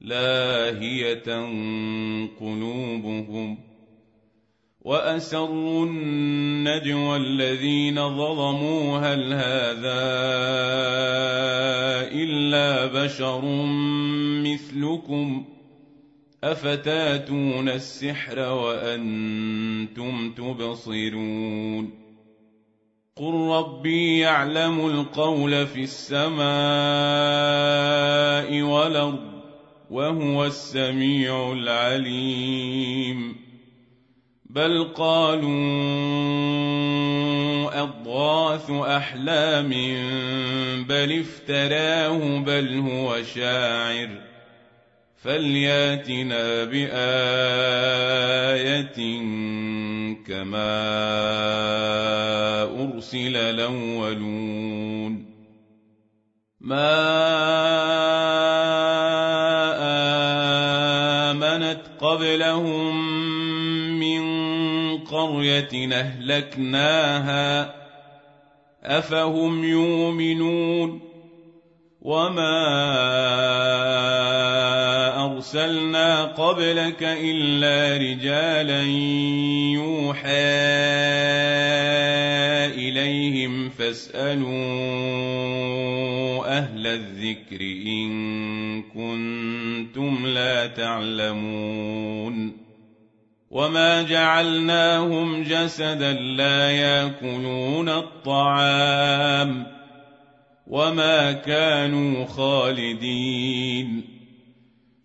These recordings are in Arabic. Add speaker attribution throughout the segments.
Speaker 1: لاهية قلوبهم وأسروا النجوى الذين ظلموا هل هذا إلا بشر مثلكم أفتاتون السحر وأنتم تبصرون قل ربي يعلم القول في السماء والأرض وهو السميع العليم. بل قالوا أضغاث أحلام بل افتراه بل هو شاعر. فلياتنا بآية كما أرسل الأولون. ما قبلهم من قرية أهلكناها أفهم يؤمنون وما أرسلنا قبلك إلا رجالا يوحى إليهم فاسألوا أهل الذكر إن كنتم لا تعلمون وما جعلناهم جسدا لا يأكلون الطعام وما كانوا خالدين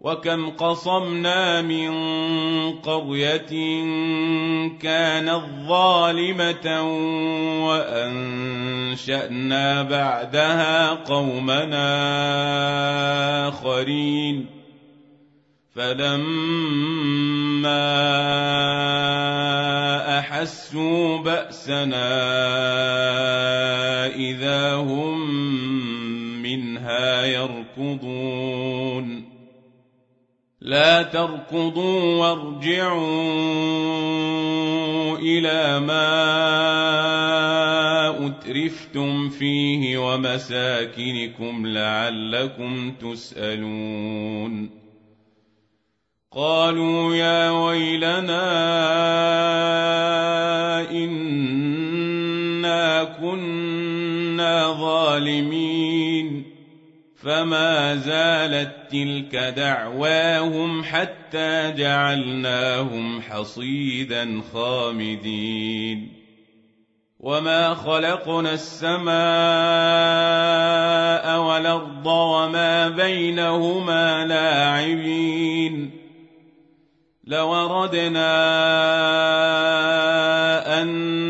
Speaker 1: وكم قصمنا من قريه كانت ظالمه وانشانا بعدها قومنا اخرين فلما احسوا باسنا اذا هم منها يركضون لا تركضوا وارجعوا إلى ما أترفتم فيه ومساكنكم لعلكم تسألون. قالوا يا ويلنا إنا كنا ظالمين. فما زالت تلك دعواهم حتى جعلناهم حصيدا خامدين وما خلقنا السماء والارض وما بينهما لاعبين لوردنا ان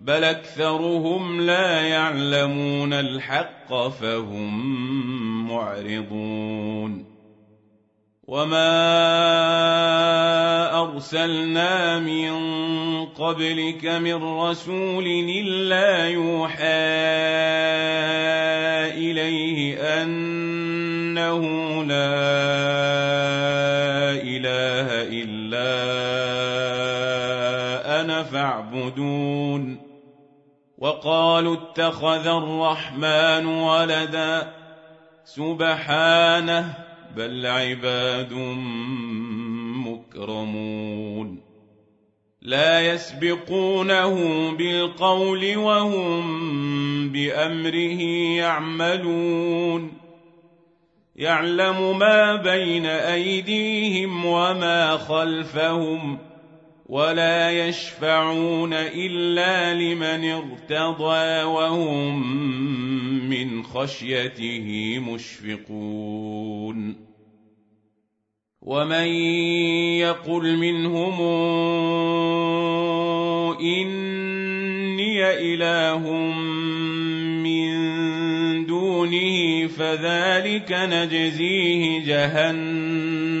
Speaker 1: بل اكثرهم لا يعلمون الحق فهم معرضون وما ارسلنا من قبلك من رسول الا يوحى اليه انه لا اله الا أنا فاعبدون وقالوا اتخذ الرحمن ولدا سبحانه بل عباد مكرمون. لا يسبقونه بالقول وهم بأمره يعملون. يعلم ما بين أيديهم وما خلفهم ولا يشفعون إلا لمن ارتضى وهم من خشيته مشفقون. ومن يقل منهم إني إله من دونه فذلك نجزيه جهنم.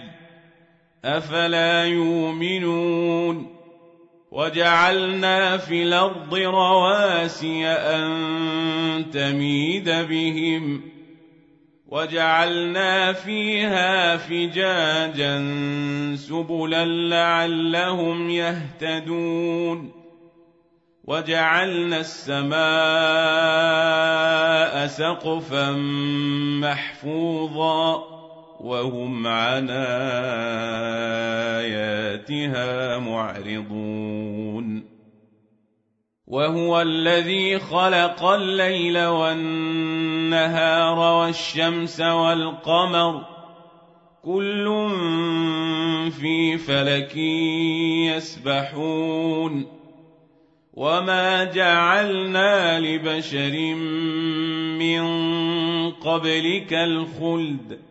Speaker 1: أفلا يؤمنون وجعلنا في الأرض رواسي أن تميد بهم وجعلنا فيها فجاجا سبلا لعلهم يهتدون وجعلنا السماء سقفا محفوظا وهم عن آياتها معرضون. وهو الذي خلق الليل والنهار والشمس والقمر كل في فلك يسبحون. وما جعلنا لبشر من قبلك الخلد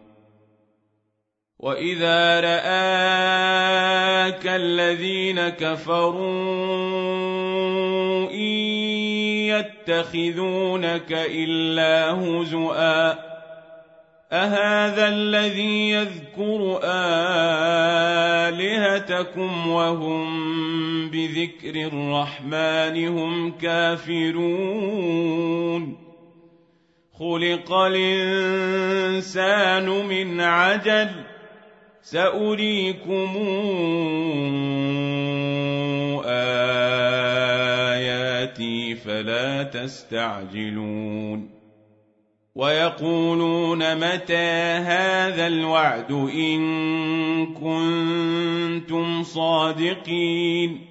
Speaker 1: واذا راك الذين كفروا ان يتخذونك الا هزؤا اهذا الذي يذكر الهتكم وهم بذكر الرحمن هم كافرون خلق الانسان من عجل سأريكم آياتي فلا تستعجلون ويقولون متى هذا الوعد إن كنتم صادقين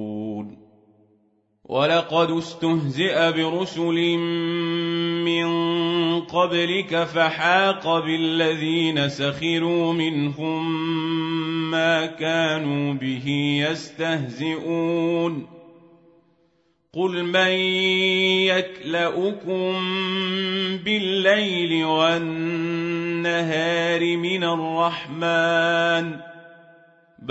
Speaker 1: ولقد استهزئ برسل من قبلك فحاق بالذين سخروا منهم ما كانوا به يستهزئون قل من يكلؤكم بالليل والنهار من الرحمن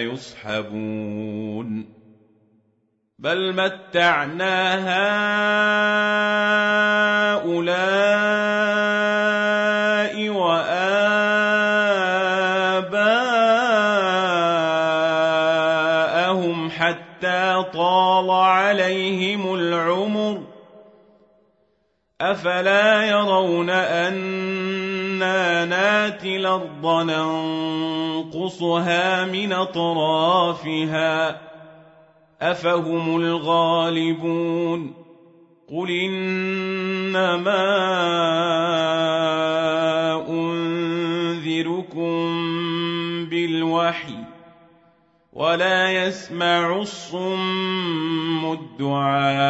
Speaker 1: يصحبون بل متعنا هؤلاء وآباءهم حتى طال عليهم العمر أفلا يرون ناتي الأرض ننقصها من أطرافها. أفهم الغالبون؟ قل إنما أنذركم بالوحي ولا يسمع الصم الدعاء.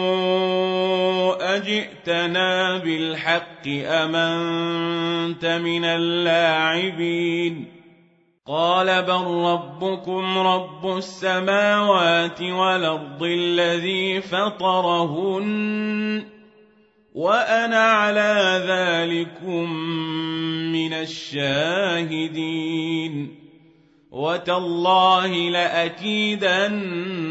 Speaker 1: أجئتنا بالحق أم أنت من اللاعبين قال بل ربكم رب السماوات والارض الذي فطرهن وأنا على ذلكم من الشاهدين وتالله لاكيدن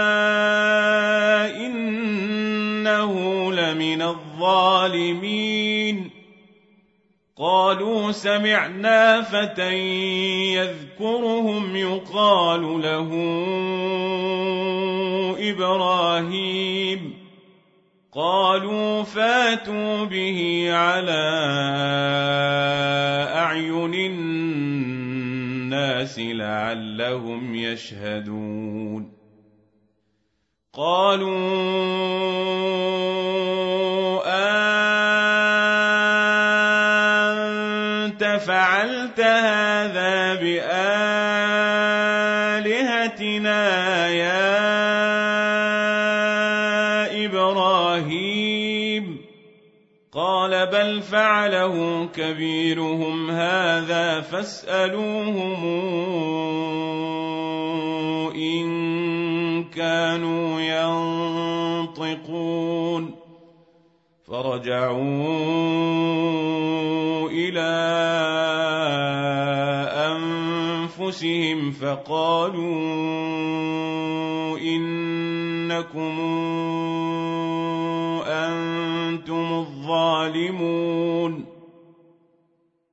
Speaker 1: الظالمين. قالوا سمعنا فتى يذكرهم يقال له إبراهيم. قالوا فاتوا به على أعين الناس لعلهم يشهدون. قالوا فعله كبيرهم هذا فاسالوهم ان كانوا ينطقون فرجعوا إلى انفسهم فقالوا انكم أنتم الظالمون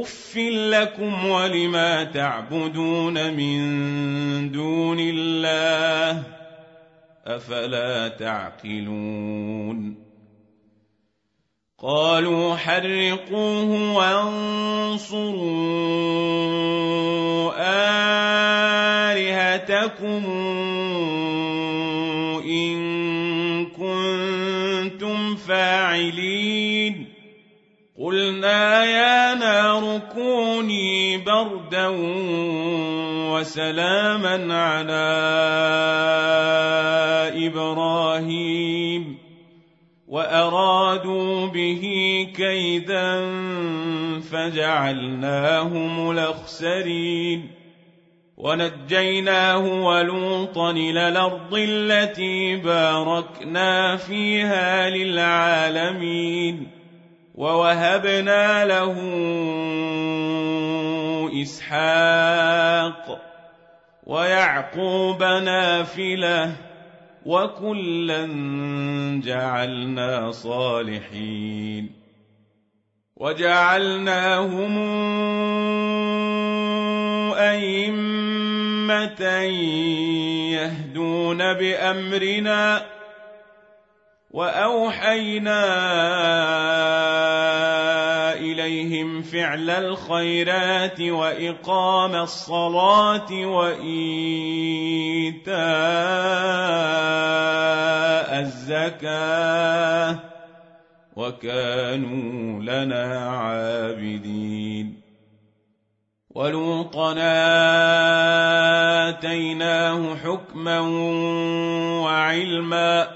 Speaker 1: اف لكم ولما تعبدون من دون الله افلا تعقلون قالوا حرقوه وانصروا آلهتكم إن كنتم فاعلين بردا وسلاما على إبراهيم وارادوا به كيدا فجعلناهم الاخسرين ونجيناه ولوطا إلى الأرض التي باركنا فيها للعالمين ووهبنا له إسحاق ويعقوب نافلة وكلا جعلنا صالحين وجعلناهم أئمة يهدون بأمرنا وأوحينا إليهم فعل الخيرات وإقام الصلاة وإيتاء الزكاة وكانوا لنا عابدين ولوطا آتيناه حكما وعلما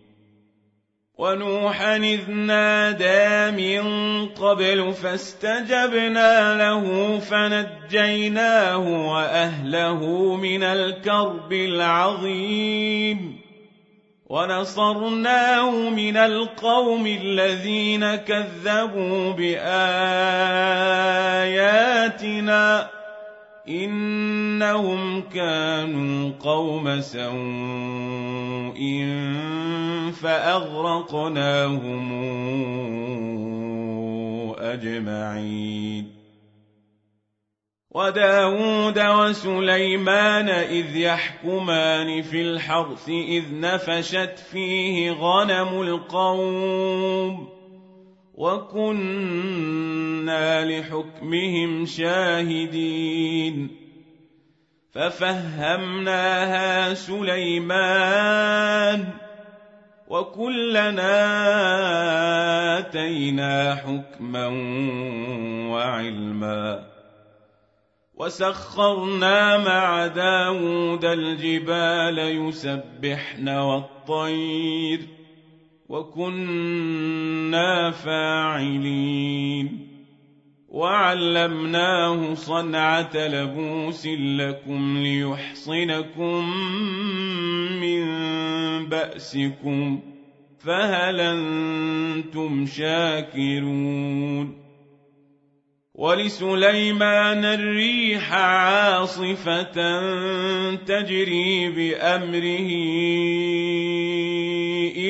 Speaker 1: ونوحا إذ نادى من قبل فاستجبنا له فنجيناه وأهله من الكرب العظيم. ونصرناه من القوم الذين كذبوا بآياتنا. إنهم كانوا قوم سوء فأغرقناهم أجمعين وداود وسليمان إذ يحكمان في الحرث إذ نفشت فيه غنم القوم وكنا لحكمهم شاهدين ففهمناها سليمان وكلنا آتينا حكما وعلما وسخرنا مع داود الجبال يسبحن والطير وكنا فاعلين. وعلمناه صنعة لبوس لكم ليحصنكم من بأسكم فهل أنتم شاكرون؟ ولسليمان الريح عاصفة تجري بأمره.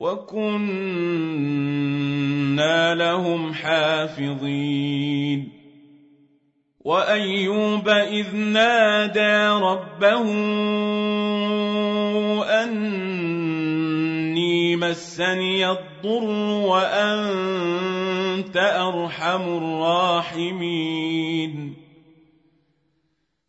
Speaker 1: وكنا لهم حافظين. وأيوب إذ نادى ربه أني مسني الضر وأنت أرحم الراحمين.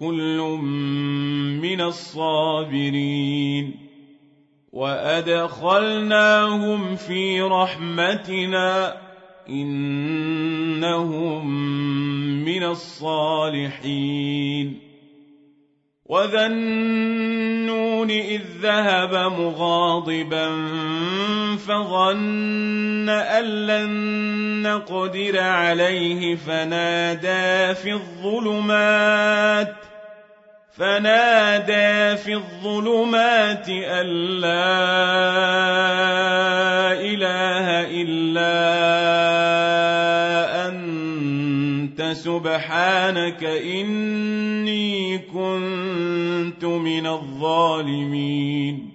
Speaker 1: كل من الصابرين وأدخلناهم في رحمتنا إنهم من الصالحين وذا النون اذ ذهب مغاضبا فظن ان لن نقدر عليه فنادى في الظلمات فنادى في الظلمات أن لا إله إلا أنت سبحانك إني كنت من الظالمين.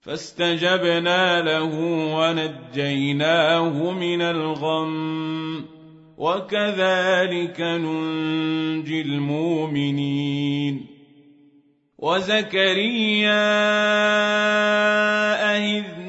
Speaker 1: فاستجبنا له ونجيناه من الغم. وكذلك ننجي المؤمنين. وزكريا إذ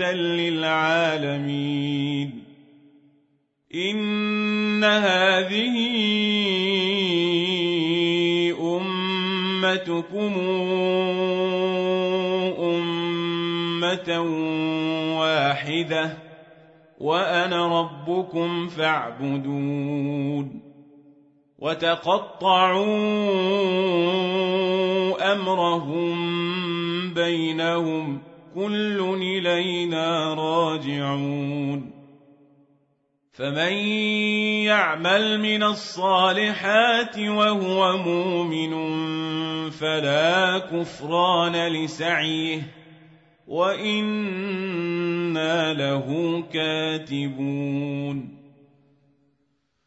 Speaker 1: آية للعالمين إن هذه أمتكم أمة واحدة وأنا ربكم فاعبدون وتقطعوا أمرهم بينهم كل إلينا راجعون فمن يعمل من الصالحات وهو مؤمن فلا كفران لسعيه وإنا له كاتبون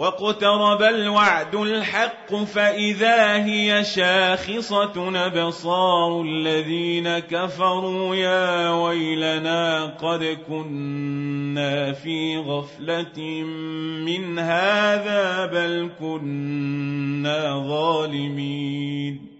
Speaker 1: واقترب الوعد الحق فإذا هي شاخصة أبصار الذين كفروا يا ويلنا قد كنا في غفلة من هذا بل كنا ظالمين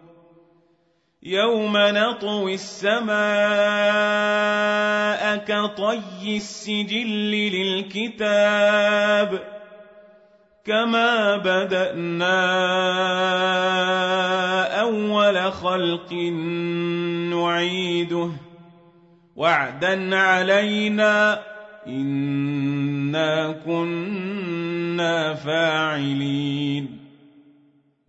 Speaker 1: يوم نطوي السماء كطي السجل للكتاب كما بدانا اول خلق نعيده وعدا علينا انا كنا فاعلين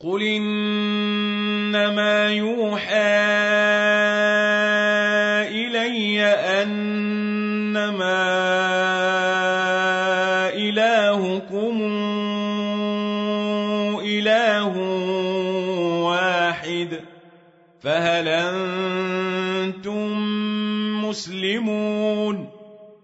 Speaker 1: قل انما يوحى الي انما الهكم اله واحد فهل أنتم مسلمون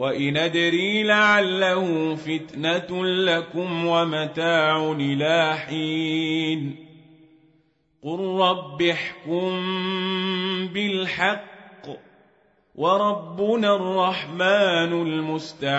Speaker 1: وإن أدري لعله فتنة لكم ومتاع إلى حين قل رب احكم بالحق وربنا الرحمن المستعان